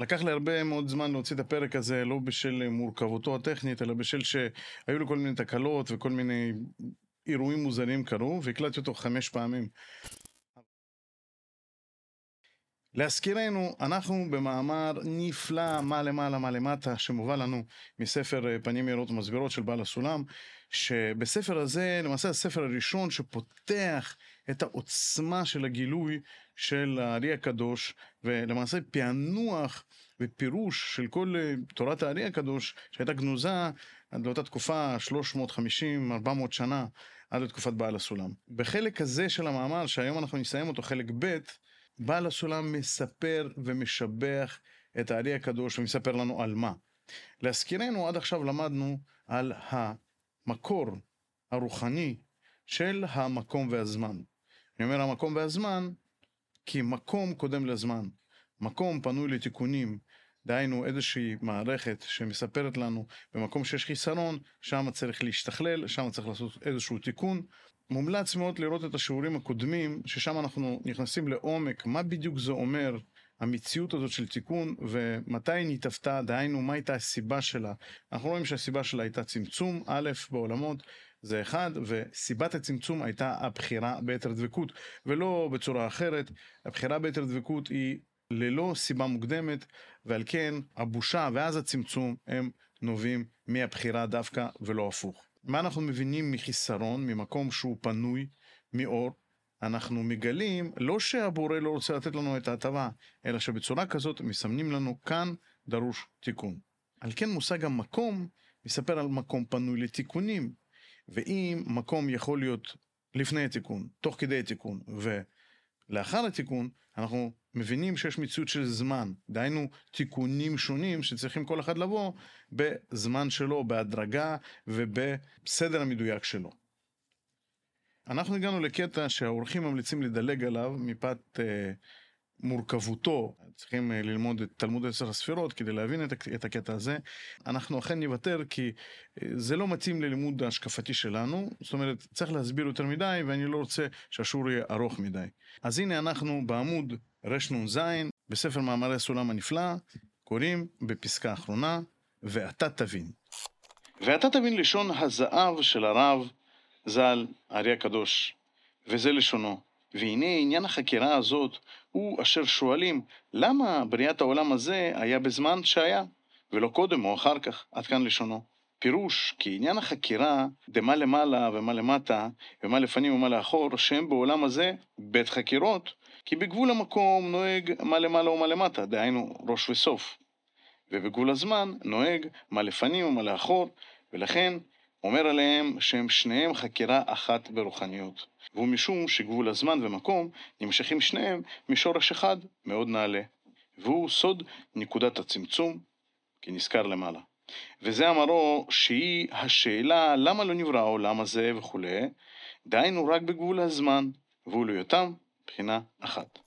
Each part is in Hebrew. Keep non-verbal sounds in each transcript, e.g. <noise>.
לקח לי הרבה מאוד זמן להוציא את הפרק הזה, לא בשל מורכבותו הטכנית, אלא בשל שהיו לי כל מיני תקלות וכל מיני אירועים מוזרים קרו, והקלטתי אותו חמש פעמים. להזכירנו, אנחנו במאמר נפלא, מה למעלה, מה למטה, שמובא לנו מספר אה, פנים יראות ומסבירות של בעל הסולם, שבספר הזה, למעשה הספר הראשון שפותח את העוצמה של הגילוי של הארי הקדוש, ולמעשה פענוח ופירוש של כל אה, תורת הארי הקדוש, שהייתה גנוזה עד לאותה תקופה, 350-400 שנה, עד לתקופת בעל הסולם. בחלק הזה של המאמר, שהיום אנחנו נסיים אותו, חלק ב', בעל הסולם מספר ומשבח את הארי הקדוש ומספר לנו על מה. להזכירנו, עד עכשיו למדנו על המקור הרוחני של המקום והזמן. אני אומר המקום והזמן, כי מקום קודם לזמן. מקום פנוי לתיקונים, דהיינו איזושהי מערכת שמספרת לנו במקום שיש חיסרון, שם צריך להשתכלל, שם צריך לעשות איזשהו תיקון. מומלץ מאוד לראות את השיעורים הקודמים, ששם אנחנו נכנסים לעומק, מה בדיוק זה אומר המציאות הזאת של תיקון, ומתי היא נתעפתה, דהיינו, מה הייתה הסיבה שלה. אנחנו רואים שהסיבה שלה הייתה צמצום, א', בעולמות, זה אחד, וסיבת הצמצום הייתה הבחירה ביתר דבקות, ולא בצורה אחרת. הבחירה ביתר דבקות היא ללא סיבה מוקדמת, ועל כן הבושה ואז הצמצום הם נובעים מהבחירה דווקא ולא הפוך. מה אנחנו מבינים מחיסרון, ממקום שהוא פנוי, מאור? אנחנו מגלים לא שהבורא לא רוצה לתת לנו את ההטבה, אלא שבצורה כזאת מסמנים לנו כאן דרוש תיקון. על כן מושג המקום מספר על מקום פנוי לתיקונים, ואם מקום יכול להיות לפני התיקון, תוך כדי התיקון ולאחר התיקון, אנחנו מבינים שיש מציאות של זמן, דהיינו תיקונים שונים שצריכים כל אחד לבוא בזמן שלו, בהדרגה ובסדר המדויק שלו. אנחנו הגענו לקטע שהאורחים ממליצים לדלג עליו מפאת אה, מורכבותו, צריכים אה, ללמוד את תלמוד עשר הספירות כדי להבין את, הקטע הזה. אנחנו אכן נוותר כי אה, זה לא מתאים ללימוד ההשקפתי שלנו, זאת אומרת צריך להסביר יותר מדי ואני לא רוצה שהשיעור יהיה ארוך מדי. אז הנה אנחנו בעמוד רנ"ז בספר מאמרי הסולם הנפלא, קוראים בפסקה האחרונה, ואתה תבין. ואתה תבין לשון הזהב של הרב ז"ל, הארי הקדוש, וזה לשונו. והנה עניין החקירה הזאת הוא אשר שואלים למה בריאת העולם הזה היה בזמן שהיה, ולא קודם או אחר כך, עד כאן לשונו. פירוש כי עניין החקירה דמה למעלה ומה למטה ומה לפנים ומה לאחור שהם בעולם הזה בית חקירות כי בגבול המקום נוהג מה למעלה ומה למטה, דהיינו ראש וסוף. ובגבול הזמן נוהג מה לפנים ומה לאחור, ולכן אומר עליהם שהם שניהם חקירה אחת ברוחניות. והוא משום שגבול הזמן ומקום נמשכים שניהם משורש אחד מאוד נעלה. והוא סוד נקודת הצמצום, כי נזכר למעלה. וזה אמרו שהיא השאלה למה לא נברא העולם הזה וכולי, דהיינו רק בגבול הזמן, והוא להיותם בחינה אחת.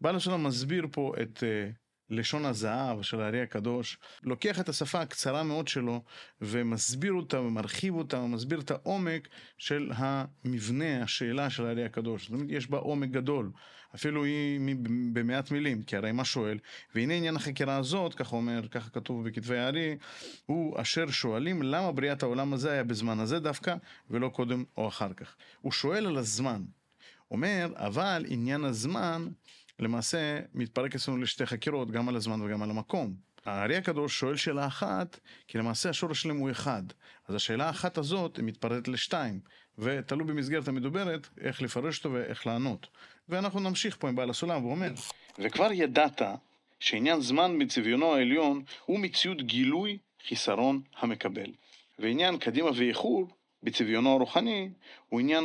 בעל השלום מסביר פה את uh, לשון הזהב של הארי הקדוש, לוקח את השפה הקצרה מאוד שלו ומסביר אותה ומרחיב אותה ומסביר את העומק של המבנה, השאלה של הארי הקדוש. זאת אומרת, יש בה עומק גדול, אפילו היא במעט מילים, כי הרי מה שואל? והנה עניין החקירה הזאת, כך אומר, ככה כתוב בכתבי הארי, הוא אשר שואלים למה בריאת העולם הזה היה בזמן הזה דווקא, ולא קודם או אחר כך. הוא שואל על הזמן. אומר, אבל עניין הזמן למעשה מתפרק אצלנו לשתי חקירות, גם על הזמן וגם על המקום. הארי הקדוש שואל שאלה אחת, כי למעשה השורש שלהם הוא אחד. אז השאלה האחת הזאת היא מתפרטת לשתיים, ותלוי במסגרת המדוברת איך לפרש אותו ואיך לענות. ואנחנו נמשיך פה עם בעל הסולם, והוא אומר, וכבר ידעת שעניין זמן בצביונו העליון הוא מציאות גילוי חיסרון המקבל. ועניין קדימה ואיחור בצביונו הרוחני הוא עניין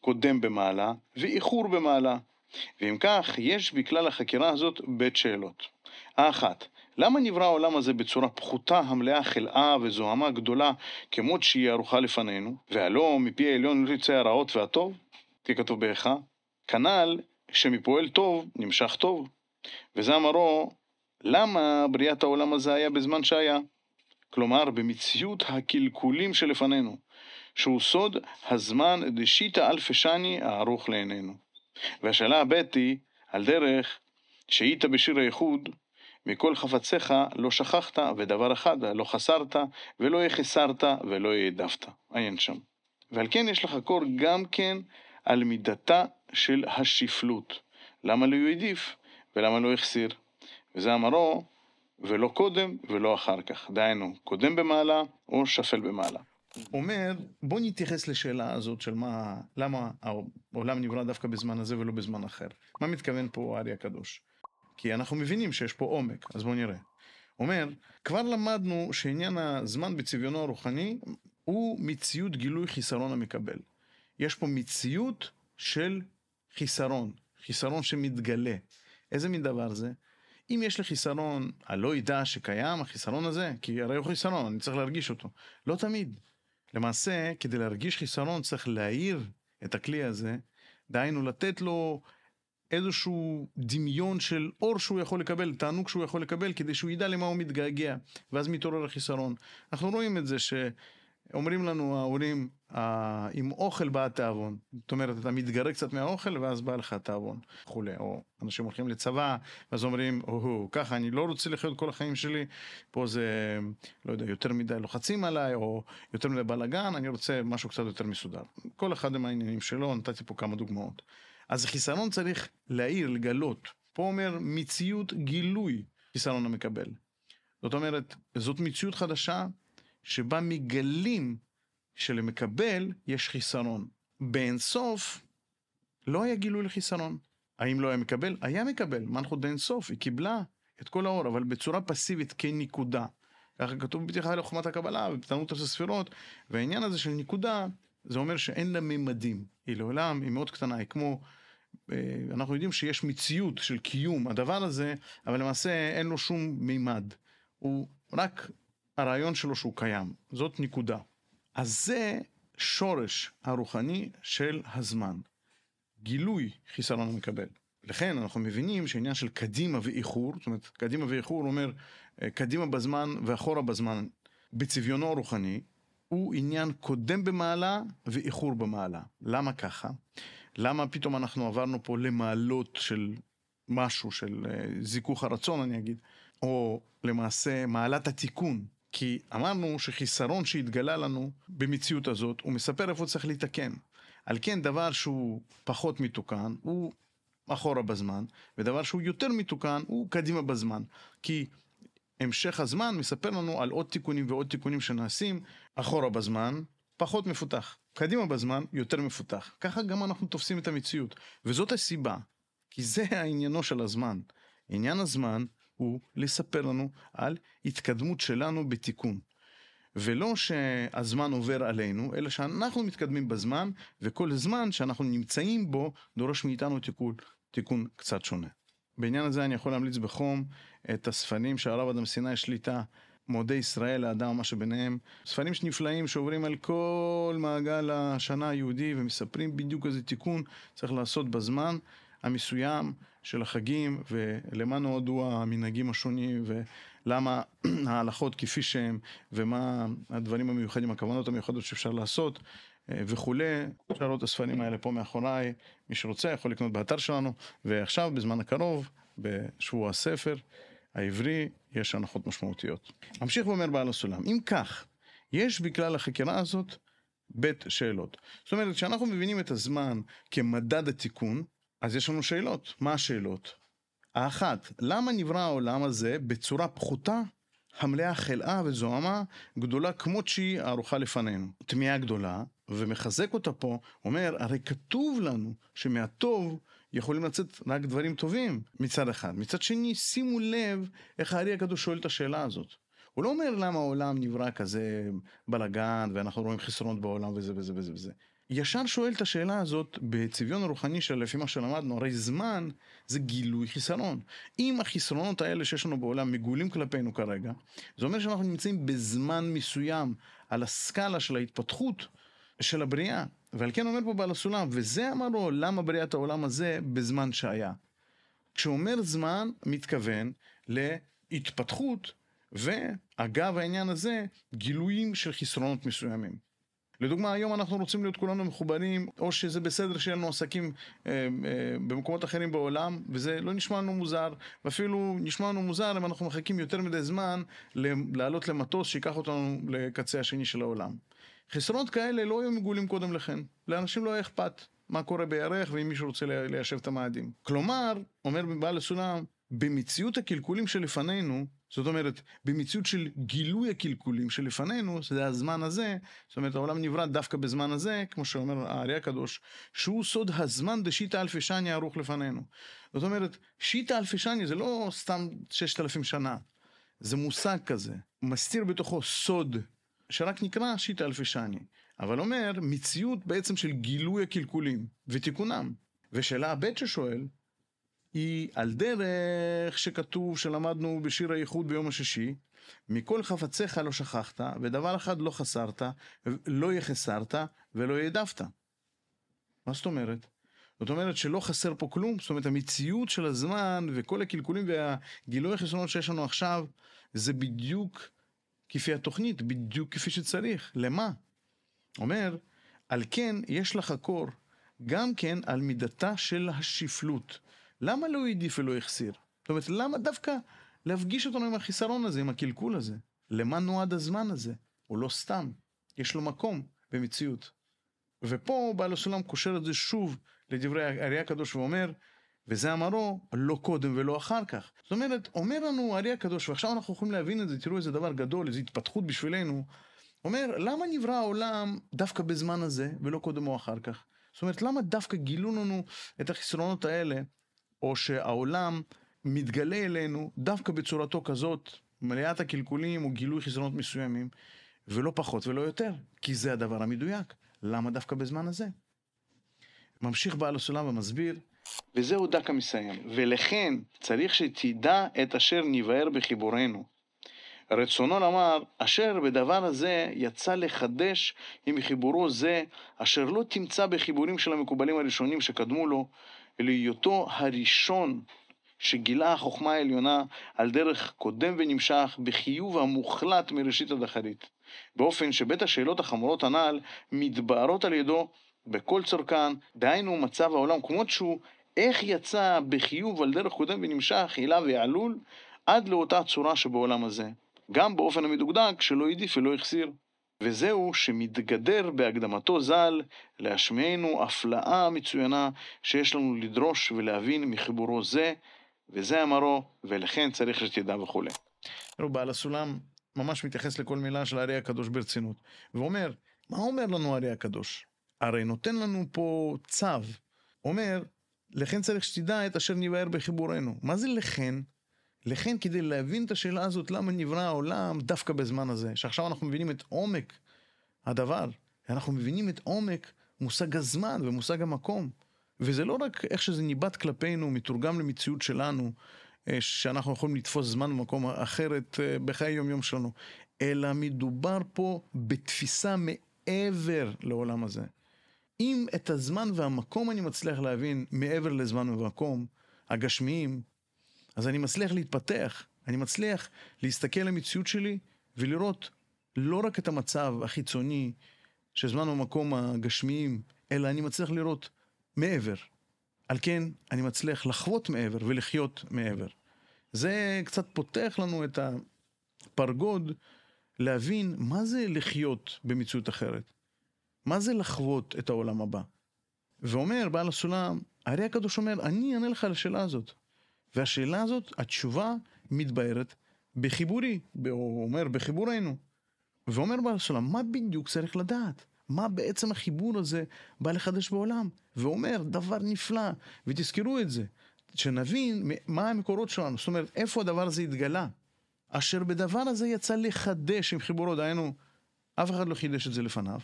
קודם במעלה ואיחור במעלה. ואם כך, יש בכלל החקירה הזאת בית שאלות. האחת, למה נברא העולם הזה בצורה פחותה, המלאה חלאה וזוהמה גדולה, כמות שהיא ערוכה לפנינו, והלא מפי העליון יצא הרעות והטוב? ככתוב באיכה. כנ"ל, שמפועל טוב נמשך טוב. וזה אמרו, למה בריאת העולם הזה היה בזמן שהיה? כלומר, במציאות הקלקולים שלפנינו, שהוא סוד הזמן דשיתא אלפי שני הערוך לעינינו. והשאלה הבית היא, על דרך שהיית בשיר הייחוד, מכל חפציך לא שכחת, ודבר אחד לא חסרת, ולא יחסרת, ולא העדפת. עיין שם. ועל כן יש לך קור גם כן על מידתה של השפלות. למה לא העדיף, ולמה לא החסיר? וזה אמרו, ולא קודם ולא אחר כך. דהיינו, קודם במעלה או שפל במעלה. אומר, בוא נתייחס לשאלה הזאת של מה, למה העולם נברא דווקא בזמן הזה ולא בזמן אחר. מה מתכוון פה הארי הקדוש? כי אנחנו מבינים שיש פה עומק, אז בואו נראה. אומר, כבר למדנו שעניין הזמן בצביונו הרוחני הוא מציאות גילוי חיסרון המקבל. יש פה מציאות של חיסרון, חיסרון שמתגלה. איזה מין דבר זה? אם יש לי חיסרון, אני לא ידע שקיים החיסרון הזה, כי הרי הוא חיסרון, אני צריך להרגיש אותו. לא תמיד. למעשה, כדי להרגיש חיסרון צריך להאיר את הכלי הזה, דהיינו לתת לו איזשהו דמיון של אור שהוא יכול לקבל, תענוג שהוא יכול לקבל, כדי שהוא ידע למה הוא מתגעגע, ואז מתעורר החיסרון. אנחנו רואים את זה שאומרים לנו ההורים, עם אוכל בא התיאבון. זאת אומרת, אתה מתגרה קצת מהאוכל, ואז בא לך התיאבון, וכולי. או אנשים הולכים לצבא, ואז אומרים, או ככה, אני לא רוצה לחיות כל החיים שלי, פה זה, לא יודע, יותר מדי לוחצים עליי, או יותר מדי בלאגן, אני רוצה משהו קצת יותר מסודר. כל אחד עם העניינים שלו, נתתי פה כמה דוגמאות. אז חיסרון צריך להעיר, לגלות. פה אומר מציאות גילוי חיסרון המקבל. זאת אומרת, זאת מציאות חדשה שבה מגלים שלמקבל יש חיסרון. באין סוף לא היה גילוי לחיסרון. האם לא היה מקבל? היה מקבל. מנחו דאין סוף, היא קיבלה את כל האור, אבל בצורה פסיבית כנקודה. ככה כתוב בפתיחה לחוכמת הקבלה, בפתנות הספירות, והעניין הזה של נקודה, זה אומר שאין לה ממדים. היא לעולם, היא מאוד קטנה, היא כמו אה, אנחנו יודעים שיש מציאות של קיום הדבר הזה, אבל למעשה אין לו שום מימד. הוא רק הרעיון שלו שהוא קיים. זאת נקודה. אז זה שורש הרוחני של הזמן. גילוי חיסרון המקבל. לכן אנחנו מבינים שעניין של קדימה ואיחור, זאת אומרת, קדימה ואיחור אומר אה, קדימה בזמן ואחורה בזמן, בצביונו הרוחני, הוא עניין קודם במעלה ואיחור במעלה. למה ככה? למה פתאום אנחנו עברנו פה למעלות של משהו, של אה, זיכוך הרצון אני אגיד, או למעשה מעלת התיקון. כי אמרנו שחיסרון שהתגלה לנו במציאות הזאת, הוא מספר איפה צריך לתקן. על כן דבר שהוא פחות מתוקן, הוא אחורה בזמן, ודבר שהוא יותר מתוקן, הוא קדימה בזמן. כי המשך הזמן מספר לנו על עוד תיקונים ועוד תיקונים שנעשים אחורה בזמן, פחות מפותח. קדימה בזמן, יותר מפותח. ככה גם אנחנו תופסים את המציאות. וזאת הסיבה, כי זה העניינו של הזמן. עניין הזמן הוא לספר לנו על התקדמות שלנו בתיקון. ולא שהזמן עובר עלינו, אלא שאנחנו מתקדמים בזמן, וכל זמן שאנחנו נמצאים בו דורש מאיתנו תיקון, תיקון קצת שונה. בעניין הזה אני יכול להמליץ בחום את הספרים שהרב אדם סיני שליטה מועדי ישראל לאדם, מה שביניהם. ספרים נפלאים שעוברים על כל מעגל השנה היהודי ומספרים בדיוק איזה תיקון צריך לעשות בזמן המסוים של החגים ולמה נועדו המנהגים השונים ולמה <clears throat> ההלכות כפי שהם ומה הדברים המיוחדים, הכוונות המיוחדות שאפשר לעשות אה, וכולי. אפשר לראות את הספרים האלה פה מאחוריי, מי שרוצה יכול לקנות באתר שלנו ועכשיו בזמן הקרוב בשבוע הספר העברי יש הנחות משמעותיות. ממשיך ואומר בעל הסולם, אם כך, יש בכלל החקירה הזאת בית שאלות. זאת אומרת, כשאנחנו מבינים את הזמן כמדד התיקון, אז יש לנו שאלות. מה השאלות? האחת, למה נברא העולם הזה בצורה פחותה, המלאה חלאה וזוהמה, גדולה כמות שהיא ערוכה לפנינו? תמיהה גדולה, ומחזק אותה פה, אומר, הרי כתוב לנו שמהטוב יכולים לצאת רק דברים טובים מצד אחד. מצד שני, שימו לב איך הארי הקדוש שואל את השאלה הזאת. הוא לא אומר למה העולם נברא כזה בלאגן ואנחנו רואים חסרונות בעולם וזה וזה וזה וזה. ישר שואל את השאלה הזאת בצביון הרוחני של לפי מה שלמדנו, הרי זמן זה גילוי חיסרון. אם החסרונות האלה שיש לנו בעולם מגולים כלפינו כרגע, זה אומר שאנחנו נמצאים בזמן מסוים על הסקאלה של ההתפתחות של הבריאה. ועל כן אומר פה בעל הסולם, וזה אמרו למה בריאת העולם הזה בזמן שהיה. כשאומר זמן, מתכוון להתפתחות, ואגב העניין הזה, גילויים של חסרונות מסוימים. לדוגמה, היום אנחנו רוצים להיות כולנו מחוברים, או שזה בסדר שיהיה לנו עסקים אה, אה, במקומות אחרים בעולם, וזה לא נשמע לנו מוזר, ואפילו נשמע לנו מוזר אם אנחנו מחכים יותר מדי זמן לעלות למטוס שיקח אותנו לקצה השני של העולם. חסרונות כאלה לא היו מגולים קודם לכן, לאנשים לא היה אכפת מה קורה בירח ואם מישהו רוצה ליישב את המאדים. כלומר, אומר בעל הסולם, במציאות הקלקולים שלפנינו, זאת אומרת, במציאות של גילוי הקלקולים שלפנינו, שזה הזמן הזה, זאת אומרת, העולם נברא דווקא בזמן הזה, כמו שאומר הארי הקדוש, שהוא סוד הזמן דשיטא אלפי שני ערוך לפנינו. זאת אומרת, שיטא אלפי שני זה לא סתם ששת אלפים שנה, זה מושג כזה, מסתיר בתוכו סוד, שרק נקרא שיטא אלפי שני, אבל אומר, מציאות בעצם של גילוי הקלקולים ותיקונם. ושאלה ב' ששואל, היא על דרך שכתוב, שלמדנו בשיר הייחוד ביום השישי, מכל חפציך לא שכחת, ודבר אחד לא חסרת, לא יחסרת ולא העדפת. מה זאת אומרת? זאת אומרת שלא חסר פה כלום, זאת אומרת המציאות של הזמן וכל הקלקולים והגילוי החסרונות שיש לנו עכשיו, זה בדיוק כפי התוכנית, בדיוק כפי שצריך. למה? אומר, על כן יש לחקור גם כן על מידתה של השפלות. למה לא העדיף ולא החסיר? זאת אומרת, למה דווקא להפגיש אותנו עם החיסרון הזה, עם הקלקול הזה? למה נועד הזמן הזה? הוא לא סתם, יש לו מקום במציאות. ופה בעל הסולם קושר את זה שוב לדברי הארי הקדוש ואומר, וזה אמרו לא קודם ולא אחר כך. זאת אומרת, אומר לנו הארי הקדוש, ועכשיו אנחנו יכולים להבין את זה, תראו איזה דבר גדול, איזו התפתחות בשבילנו. אומר, למה נברא העולם דווקא בזמן הזה ולא קודם או אחר כך? זאת אומרת, למה דווקא גילו לנו את החסרונות האלה או שהעולם מתגלה אלינו דווקא בצורתו כזאת, מלאת הקלקולים או גילוי חסרונות מסוימים, ולא פחות ולא יותר, כי זה הדבר המדויק. למה דווקא בזמן הזה? ממשיך בעל הסולם ומסביר, וזהו דקה מסיים. ולכן צריך שתדע את אשר נבער בחיבורנו. רצונו לומר, אשר בדבר הזה יצא לחדש עם חיבורו זה, אשר לא תמצא בחיבורים של המקובלים הראשונים שקדמו לו, להיותו הראשון שגילה החוכמה העליונה על דרך קודם ונמשך בחיוב המוחלט מראשית הדחרית, באופן שבית השאלות החמורות הנ"ל מתבהרות על ידו בכל צורכן, דהיינו מצב העולם כמות שהוא, איך יצא בחיוב על דרך קודם ונמשך, הילה ועלול, עד לאותה צורה שבעולם הזה, גם באופן המדוקדק שלא העדיף ולא החסיר. וזהו שמתגדר בהקדמתו ז"ל להשמיענו הפלאה מצוינה שיש לנו לדרוש ולהבין מחיבורו זה, וזה אמרו, ולכן צריך שתדע וכולי. תראו, בעל הסולם ממש מתייחס לכל מילה של הארי הקדוש ברצינות, ואומר, מה אומר לנו הארי הקדוש? הרי נותן לנו פה צו, אומר, לכן צריך שתדע את אשר נבער בחיבורנו. מה זה לכן? לכן כדי להבין את השאלה הזאת, למה נברא העולם דווקא בזמן הזה, שעכשיו אנחנו מבינים את עומק הדבר, אנחנו מבינים את עומק מושג הזמן ומושג המקום. וזה לא רק איך שזה ניבט כלפינו, מתורגם למציאות שלנו, אה, שאנחנו יכולים לתפוס זמן במקום אחרת אה, בחיי היום-יום שלנו, אלא מדובר פה בתפיסה מעבר לעולם הזה. אם את הזמן והמקום אני מצליח להבין מעבר לזמן ומקום, הגשמיים, אז אני מצליח להתפתח, אני מצליח להסתכל על המציאות שלי ולראות לא רק את המצב החיצוני של זמן ומקום הגשמיים, אלא אני מצליח לראות מעבר. על כן, אני מצליח לחוות מעבר ולחיות מעבר. זה קצת פותח לנו את הפרגוד להבין מה זה לחיות במציאות אחרת. מה זה לחוות את העולם הבא. ואומר בעל הסולם, הרי הקדוש אומר, אני אענה לך על השאלה הזאת. והשאלה הזאת, התשובה מתבהרת בחיבורי, הוא אומר בחיבורנו. ואומר בעל הסולם, מה בדיוק צריך לדעת? מה בעצם החיבור הזה בא לחדש בעולם? ואומר דבר נפלא, ותזכרו את זה, שנבין מה המקורות שלנו, זאת אומרת, איפה הדבר הזה התגלה. אשר בדבר הזה יצא לחדש עם חיבורו, דהיינו, אף אחד לא חידש את זה לפניו.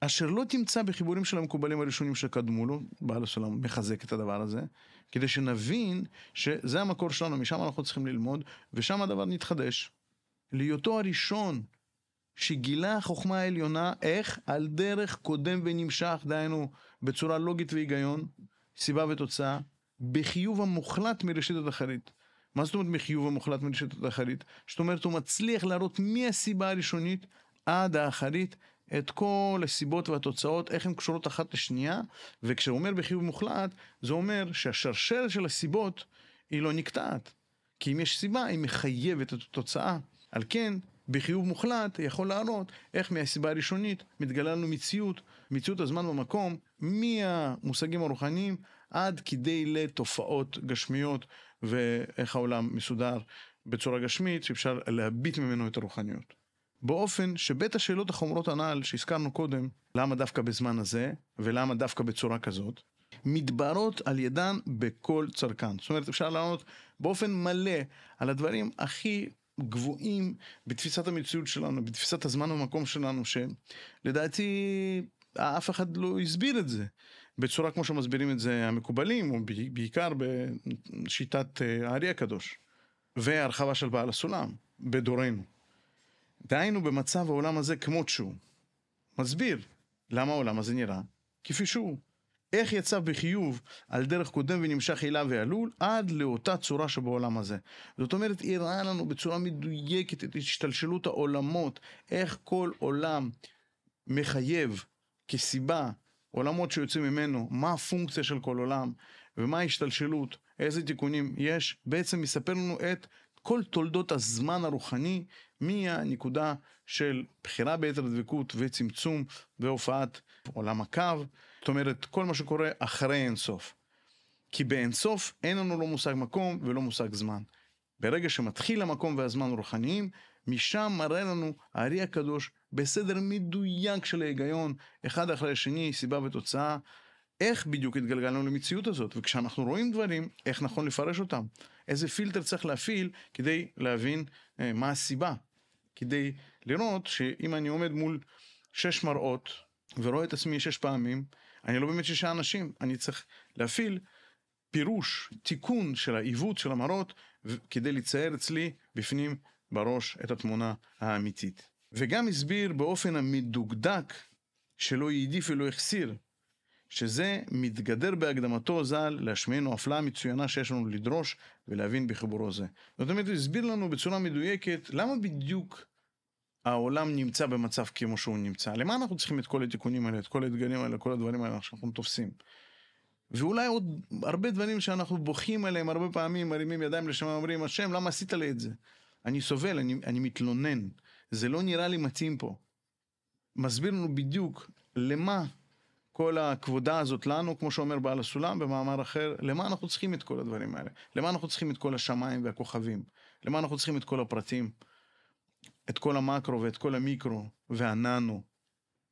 אשר לא תמצא בחיבורים של המקובלים הראשונים שקדמו לו, בעל הסולם מחזק את הדבר הזה, כדי שנבין שזה המקור שלנו, משם אנחנו צריכים ללמוד, ושם הדבר נתחדש. להיותו הראשון שגילה החוכמה העליונה, איך? על דרך קודם ונמשך, דהיינו בצורה לוגית והיגיון, סיבה ותוצאה, בחיוב המוחלט מראשית התחרית. מה זאת אומרת מחיוב המוחלט מראשית התחרית? זאת אומרת, הוא מצליח להראות מהסיבה הראשונית עד האחרית, את כל הסיבות והתוצאות, איך הן קשורות אחת לשנייה, וכשהוא אומר בחיוב מוחלט, זה אומר שהשרשרת של הסיבות היא לא נקטעת. כי אם יש סיבה, היא מחייבת את התוצאה. על כן, בחיוב מוחלט יכול להראות איך מהסיבה הראשונית מתגלה לנו מציאות, מציאות הזמן במקום, מהמושגים הרוחניים עד כדי לתופעות גשמיות ואיך העולם מסודר בצורה גשמית שאפשר להביט ממנו את הרוחניות. באופן שבית השאלות החומרות הנ"ל שהזכרנו קודם, למה דווקא בזמן הזה ולמה דווקא בצורה כזאת, מתבררות על ידן בכל צרכן. זאת אומרת, אפשר לענות באופן מלא על הדברים הכי גבוהים בתפיסת המציאות שלנו, בתפיסת הזמן והמקום שלנו, שלדעתי אף אחד לא הסביר את זה בצורה כמו שמסבירים את זה המקובלים, או בעיקר בשיטת אה, הארי הקדוש, והרחבה של בעל הסולם בדורנו. דהיינו במצב העולם הזה כמות שהוא. מסביר למה העולם הזה נראה כפי שהוא. איך יצא בחיוב על דרך קודם ונמשך הילה ועלול עד לאותה צורה שבעולם הזה. זאת אומרת, הראה לנו בצורה מדויקת את השתלשלות העולמות, איך כל עולם מחייב כסיבה עולמות שיוצאים ממנו, מה הפונקציה של כל עולם ומה ההשתלשלות, איזה תיקונים יש, בעצם מספר לנו את כל תולדות הזמן הרוחני מהנקודה של בחירה ביתר דבקות וצמצום והופעת עולם הקו, זאת אומרת כל מה שקורה אחרי אינסוף. כי באינסוף אין לנו לא מושג מקום ולא מושג זמן. ברגע שמתחיל המקום והזמן הרוחניים, משם מראה לנו הארי הקדוש בסדר מדויק של ההיגיון, אחד אחרי השני, סיבה ותוצאה, איך בדיוק התגלגלנו למציאות הזאת, וכשאנחנו רואים דברים, איך נכון לפרש אותם, איזה פילטר צריך להפעיל כדי להבין אה, מה הסיבה, כדי לראות שאם אני עומד מול שש מראות ורואה את עצמי שש פעמים, אני לא באמת שישה אנשים, אני צריך להפעיל פירוש, תיקון של העיוות של המראות, כדי לצייר אצלי בפנים בראש את התמונה האמיתית. וגם הסביר באופן המדוקדק שלא העדיף ולא החסיר, שזה מתגדר בהקדמתו ז"ל להשמיענו הפלאה מצוינה שיש לנו לדרוש ולהבין בחיבורו זה. זאת אומרת, הוא הסביר לנו בצורה מדויקת למה בדיוק העולם נמצא במצב כמו שהוא נמצא. למה אנחנו צריכים את כל התיקונים האלה, את כל האתגרים האלה, כל הדברים האלה שאנחנו תופסים. ואולי עוד הרבה דברים שאנחנו בוכים עליהם הרבה פעמים, מרימים ידיים לשם ואומרים, השם, למה עשית לי את זה? אני סובל, אני, אני מתלונן. זה לא נראה לי מתאים פה. מסביר לנו בדיוק למה כל הכבודה הזאת לנו, כמו שאומר בעל הסולם במאמר אחר, למה אנחנו צריכים את כל הדברים האלה? למה אנחנו צריכים את כל השמיים והכוכבים? למה אנחנו צריכים את כל הפרטים? את כל המקרו ואת כל המיקרו והננו.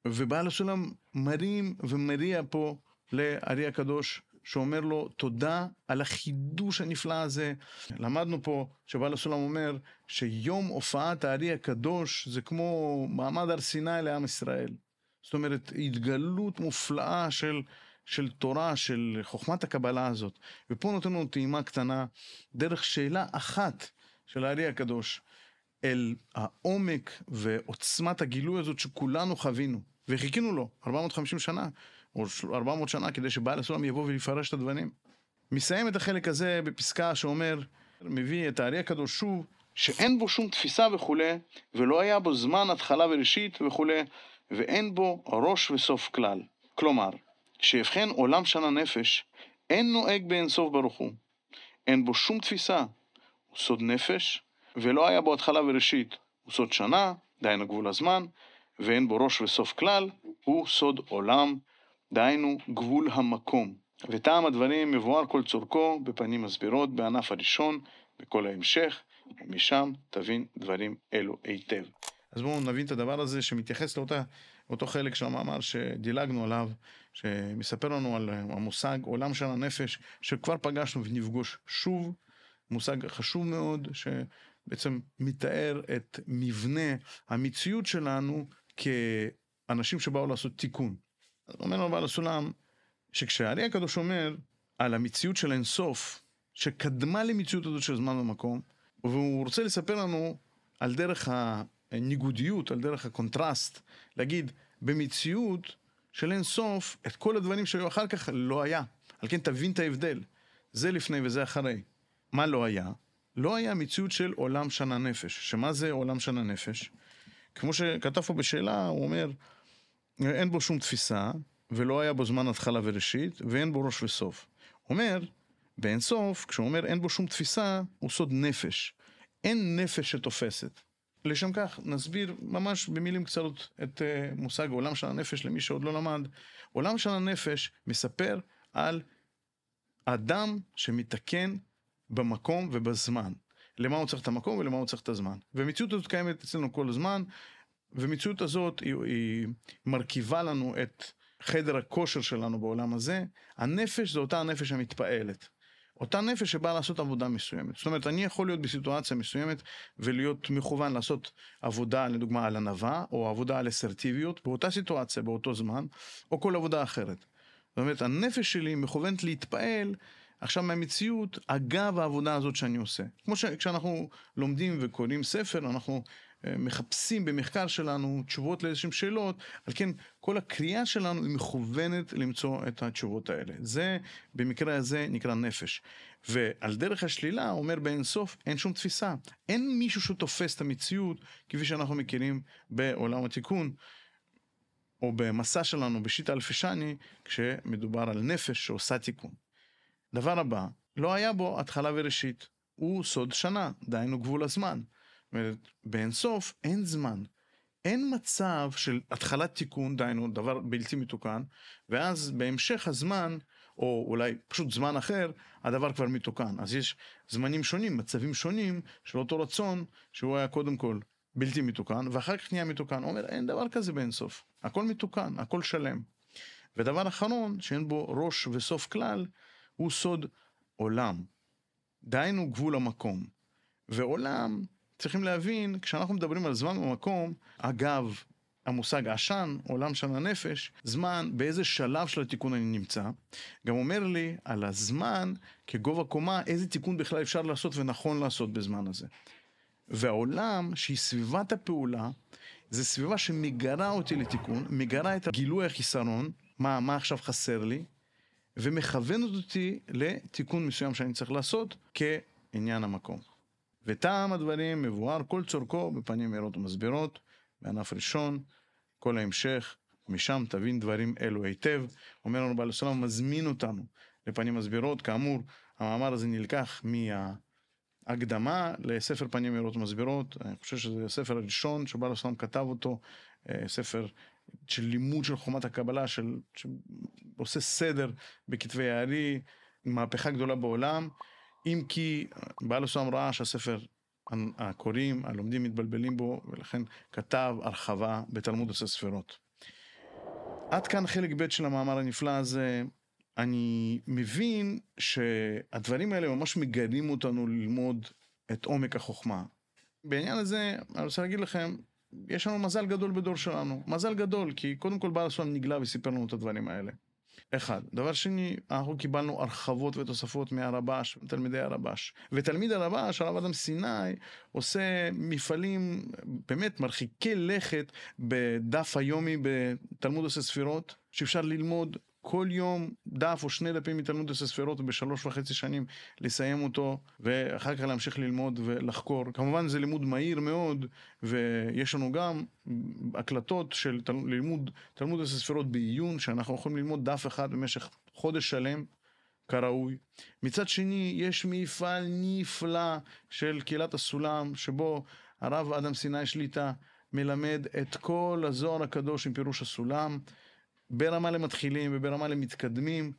ובעל הסולם מרים ומריע פה לארי הקדוש שאומר לו תודה על החידוש הנפלא הזה. למדנו פה שבעל הסולם אומר שיום הופעת הארי הקדוש זה כמו מעמד הר סיני לעם ישראל. זאת אומרת התגלות מופלאה של, של תורה, של חוכמת הקבלה הזאת. ופה נותן לנו טעימה קטנה דרך שאלה אחת של הארי הקדוש אל העומק ועוצמת הגילוי הזאת שכולנו חווינו וחיכינו לו 450 שנה. או 400 שנה כדי שבעל הסולם יבוא ויפרש את הדברים. מסיים את החלק הזה בפסקה שאומר, מביא את הארי הקדוש שוב, שאין בו שום תפיסה וכולי, ולא היה בו זמן התחלה וראשית וכולי, ואין בו ראש וסוף כלל. כלומר, כשיבחן עולם שנה נפש, אין נוהג באין סוף ברוך הוא. אין בו שום תפיסה, הוא סוד נפש, ולא היה בו התחלה וראשית, הוא סוד שנה, דהיינו גבול הזמן, ואין בו ראש וסוף כלל, הוא סוד עולם, דהיינו גבול המקום. וטעם הדברים מבואר כל צורכו בפנים מסבירות בענף הראשון, בכל ההמשך, ומשם תבין דברים אלו היטב. אז בואו נבין את הדבר הזה שמתייחס לאותו חלק של המאמר שדילגנו עליו, שמספר לנו על המושג עולם של הנפש, שכבר פגשנו ונפגוש שוב, מושג חשוב מאוד, שבעצם מתאר את מבנה המציאות שלנו כאנשים שבאו לעשות תיקון. אומר לנו בעל הסולם, שכשהארי הקדוש אומר על המציאות של אינסוף, שקדמה למציאות הזאת של זמן ומקום, והוא רוצה לספר לנו על דרך הניגודיות, על דרך הקונטרסט, להגיד, במציאות של אינסוף, את כל הדברים שהיו אחר כך לא היה. על כן תבין את ההבדל. זה לפני וזה אחרי. מה לא היה? לא היה מציאות של עולם שנה נפש. שמה זה עולם שנה נפש? כמו שכתב פה בשאלה, הוא אומר, אין בו שום תפיסה, ולא היה בו זמן התחלה וראשית, ואין בו ראש וסוף. אומר, באין סוף, כשהוא אומר אין בו שום תפיסה, הוא סוד נפש. אין נפש שתופסת. לשם כך נסביר ממש במילים קצרות את uh, מושג עולם של הנפש למי שעוד לא למד. עולם של הנפש מספר על אדם שמתקן במקום ובזמן. למה הוא צריך את המקום ולמה הוא צריך את הזמן. והמציאות הזאת קיימת אצלנו כל הזמן, והמציאות הזאת היא, היא מרכיבה לנו את חדר הכושר שלנו בעולם הזה. הנפש זו אותה הנפש המתפעלת. אותה נפש שבאה לעשות עבודה מסוימת. זאת אומרת, אני יכול להיות בסיטואציה מסוימת ולהיות מכוון לעשות עבודה, לדוגמה, על ענווה, או עבודה על אסרטיביות, באותה סיטואציה, באותו זמן, או כל עבודה אחרת. זאת אומרת, הנפש שלי מכוונת להתפעל עכשיו מהמציאות אגב העבודה הזאת שאני עושה. כמו שכשאנחנו לומדים וקוראים ספר, אנחנו מחפשים במחקר שלנו תשובות לאיזשהן שאלות, על כן כל הקריאה שלנו היא מכוונת למצוא את התשובות האלה. זה במקרה הזה נקרא נפש. ועל דרך השלילה אומר באין סוף אין שום תפיסה. אין מישהו שתופס את המציאות כפי שאנחנו מכירים בעולם התיקון. או במסע שלנו בשיטה אלפשני, כשמדובר על נפש שעושה תיקון. דבר הבא, לא היה בו התחלה וראשית. הוא סוד שנה, דהיינו גבול הזמן. זאת אומרת, באין סוף אין זמן. אין מצב של התחלת תיקון, דהיינו דבר בלתי מתוקן, ואז בהמשך הזמן, או אולי פשוט זמן אחר, הדבר כבר מתוקן. אז יש זמנים שונים, מצבים שונים של אותו רצון, שהוא היה קודם כל בלתי מתוקן, ואחר כך נהיה מתוקן. אומר, אין דבר כזה באין סוף. הכל מתוקן, הכל שלם. ודבר אחרון, שאין בו ראש וסוף כלל, הוא סוד עולם. דהיינו גבול המקום. ועולם, צריכים להבין, כשאנחנו מדברים על זמן ומקום, אגב, המושג עשן, עולם של הנפש, זמן, באיזה שלב של התיקון אני נמצא, גם אומר לי על הזמן כגובה קומה, איזה תיקון בכלל אפשר לעשות ונכון לעשות בזמן הזה. והעולם, שהיא סביבת הפעולה, זה סביבה שמגרה אותי לתיקון, מגרה את גילוי החיסרון, מה, מה עכשיו חסר לי, ומכוונת אותי לתיקון מסוים שאני צריך לעשות כעניין המקום. וטעם הדברים מבואר כל צורכו בפנים מהירות ומסבירות, בענף ראשון, כל ההמשך, משם תבין דברים אלו היטב. אומר לנו בעל הסולם, מזמין אותנו לפנים מסבירות. כאמור, המאמר הזה נלקח מההקדמה לספר פנים מהירות ומסבירות. אני חושב שזה הספר הראשון שבעל הסולם כתב אותו, אה, ספר של לימוד של חומת הקבלה, של, שעושה סדר בכתבי הארי, מהפכה גדולה בעולם, אם כי בעל הסולם ראה שהספר הקוראים, הלומדים מתבלבלים בו, ולכן כתב הרחבה בתלמוד עושה ספירות. עד כאן חלק ב' של המאמר הנפלא הזה. אני מבין שהדברים האלה ממש מגלים אותנו ללמוד את עומק החוכמה. בעניין הזה, אני רוצה להגיד לכם, יש לנו מזל גדול בדור שלנו. מזל גדול, כי קודם כל בעל הסולם נגלה וסיפר לנו את הדברים האלה. אחד. דבר שני, אנחנו קיבלנו הרחבות ותוספות מהרבש, תלמידי הרבש. ותלמיד הרבש, הרב אדם סיני, עושה מפעלים באמת מרחיקי לכת בדף היומי בתלמוד עושה ספירות, שאפשר ללמוד כל יום דף או שני דפים מתלמוד עשר ספירות ובשלוש וחצי שנים לסיים אותו ואחר כך להמשיך ללמוד ולחקור. כמובן זה לימוד מהיר מאוד ויש לנו גם הקלטות של תל... לימוד תלמוד עשר ספירות בעיון שאנחנו יכולים ללמוד דף אחד במשך חודש שלם כראוי. מצד שני יש מפעל נפלא של קהילת הסולם שבו הרב אדם סיני שליטה מלמד את כל הזוהר הקדוש עם פירוש הסולם. ברמה למתחילים וברמה למתקדמים,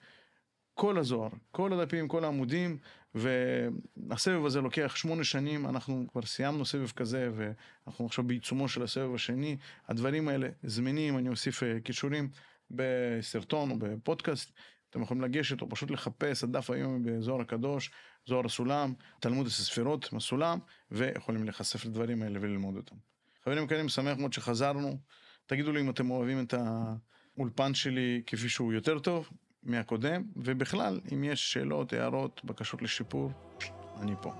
כל הזוהר, כל הדפים, כל העמודים, והסבב הזה לוקח שמונה שנים, אנחנו כבר סיימנו סבב כזה, ואנחנו עכשיו בעיצומו של הסבב השני. הדברים האלה זמינים, אני אוסיף אה, קישורים בסרטון או בפודקאסט. אתם יכולים לגשת או פשוט לחפש הדף היום בזוהר הקדוש, זוהר הסולם, תלמוד הספירות מהסולם, ויכולים להיחשף לדברים האלה וללמוד אותם. חברים יקרים, שמח מאוד שחזרנו. תגידו לי אם אתם אוהבים את ה... האולפן שלי כפי שהוא יותר טוב מהקודם, ובכלל, אם יש שאלות, הערות, בקשות לשיפור, אני פה.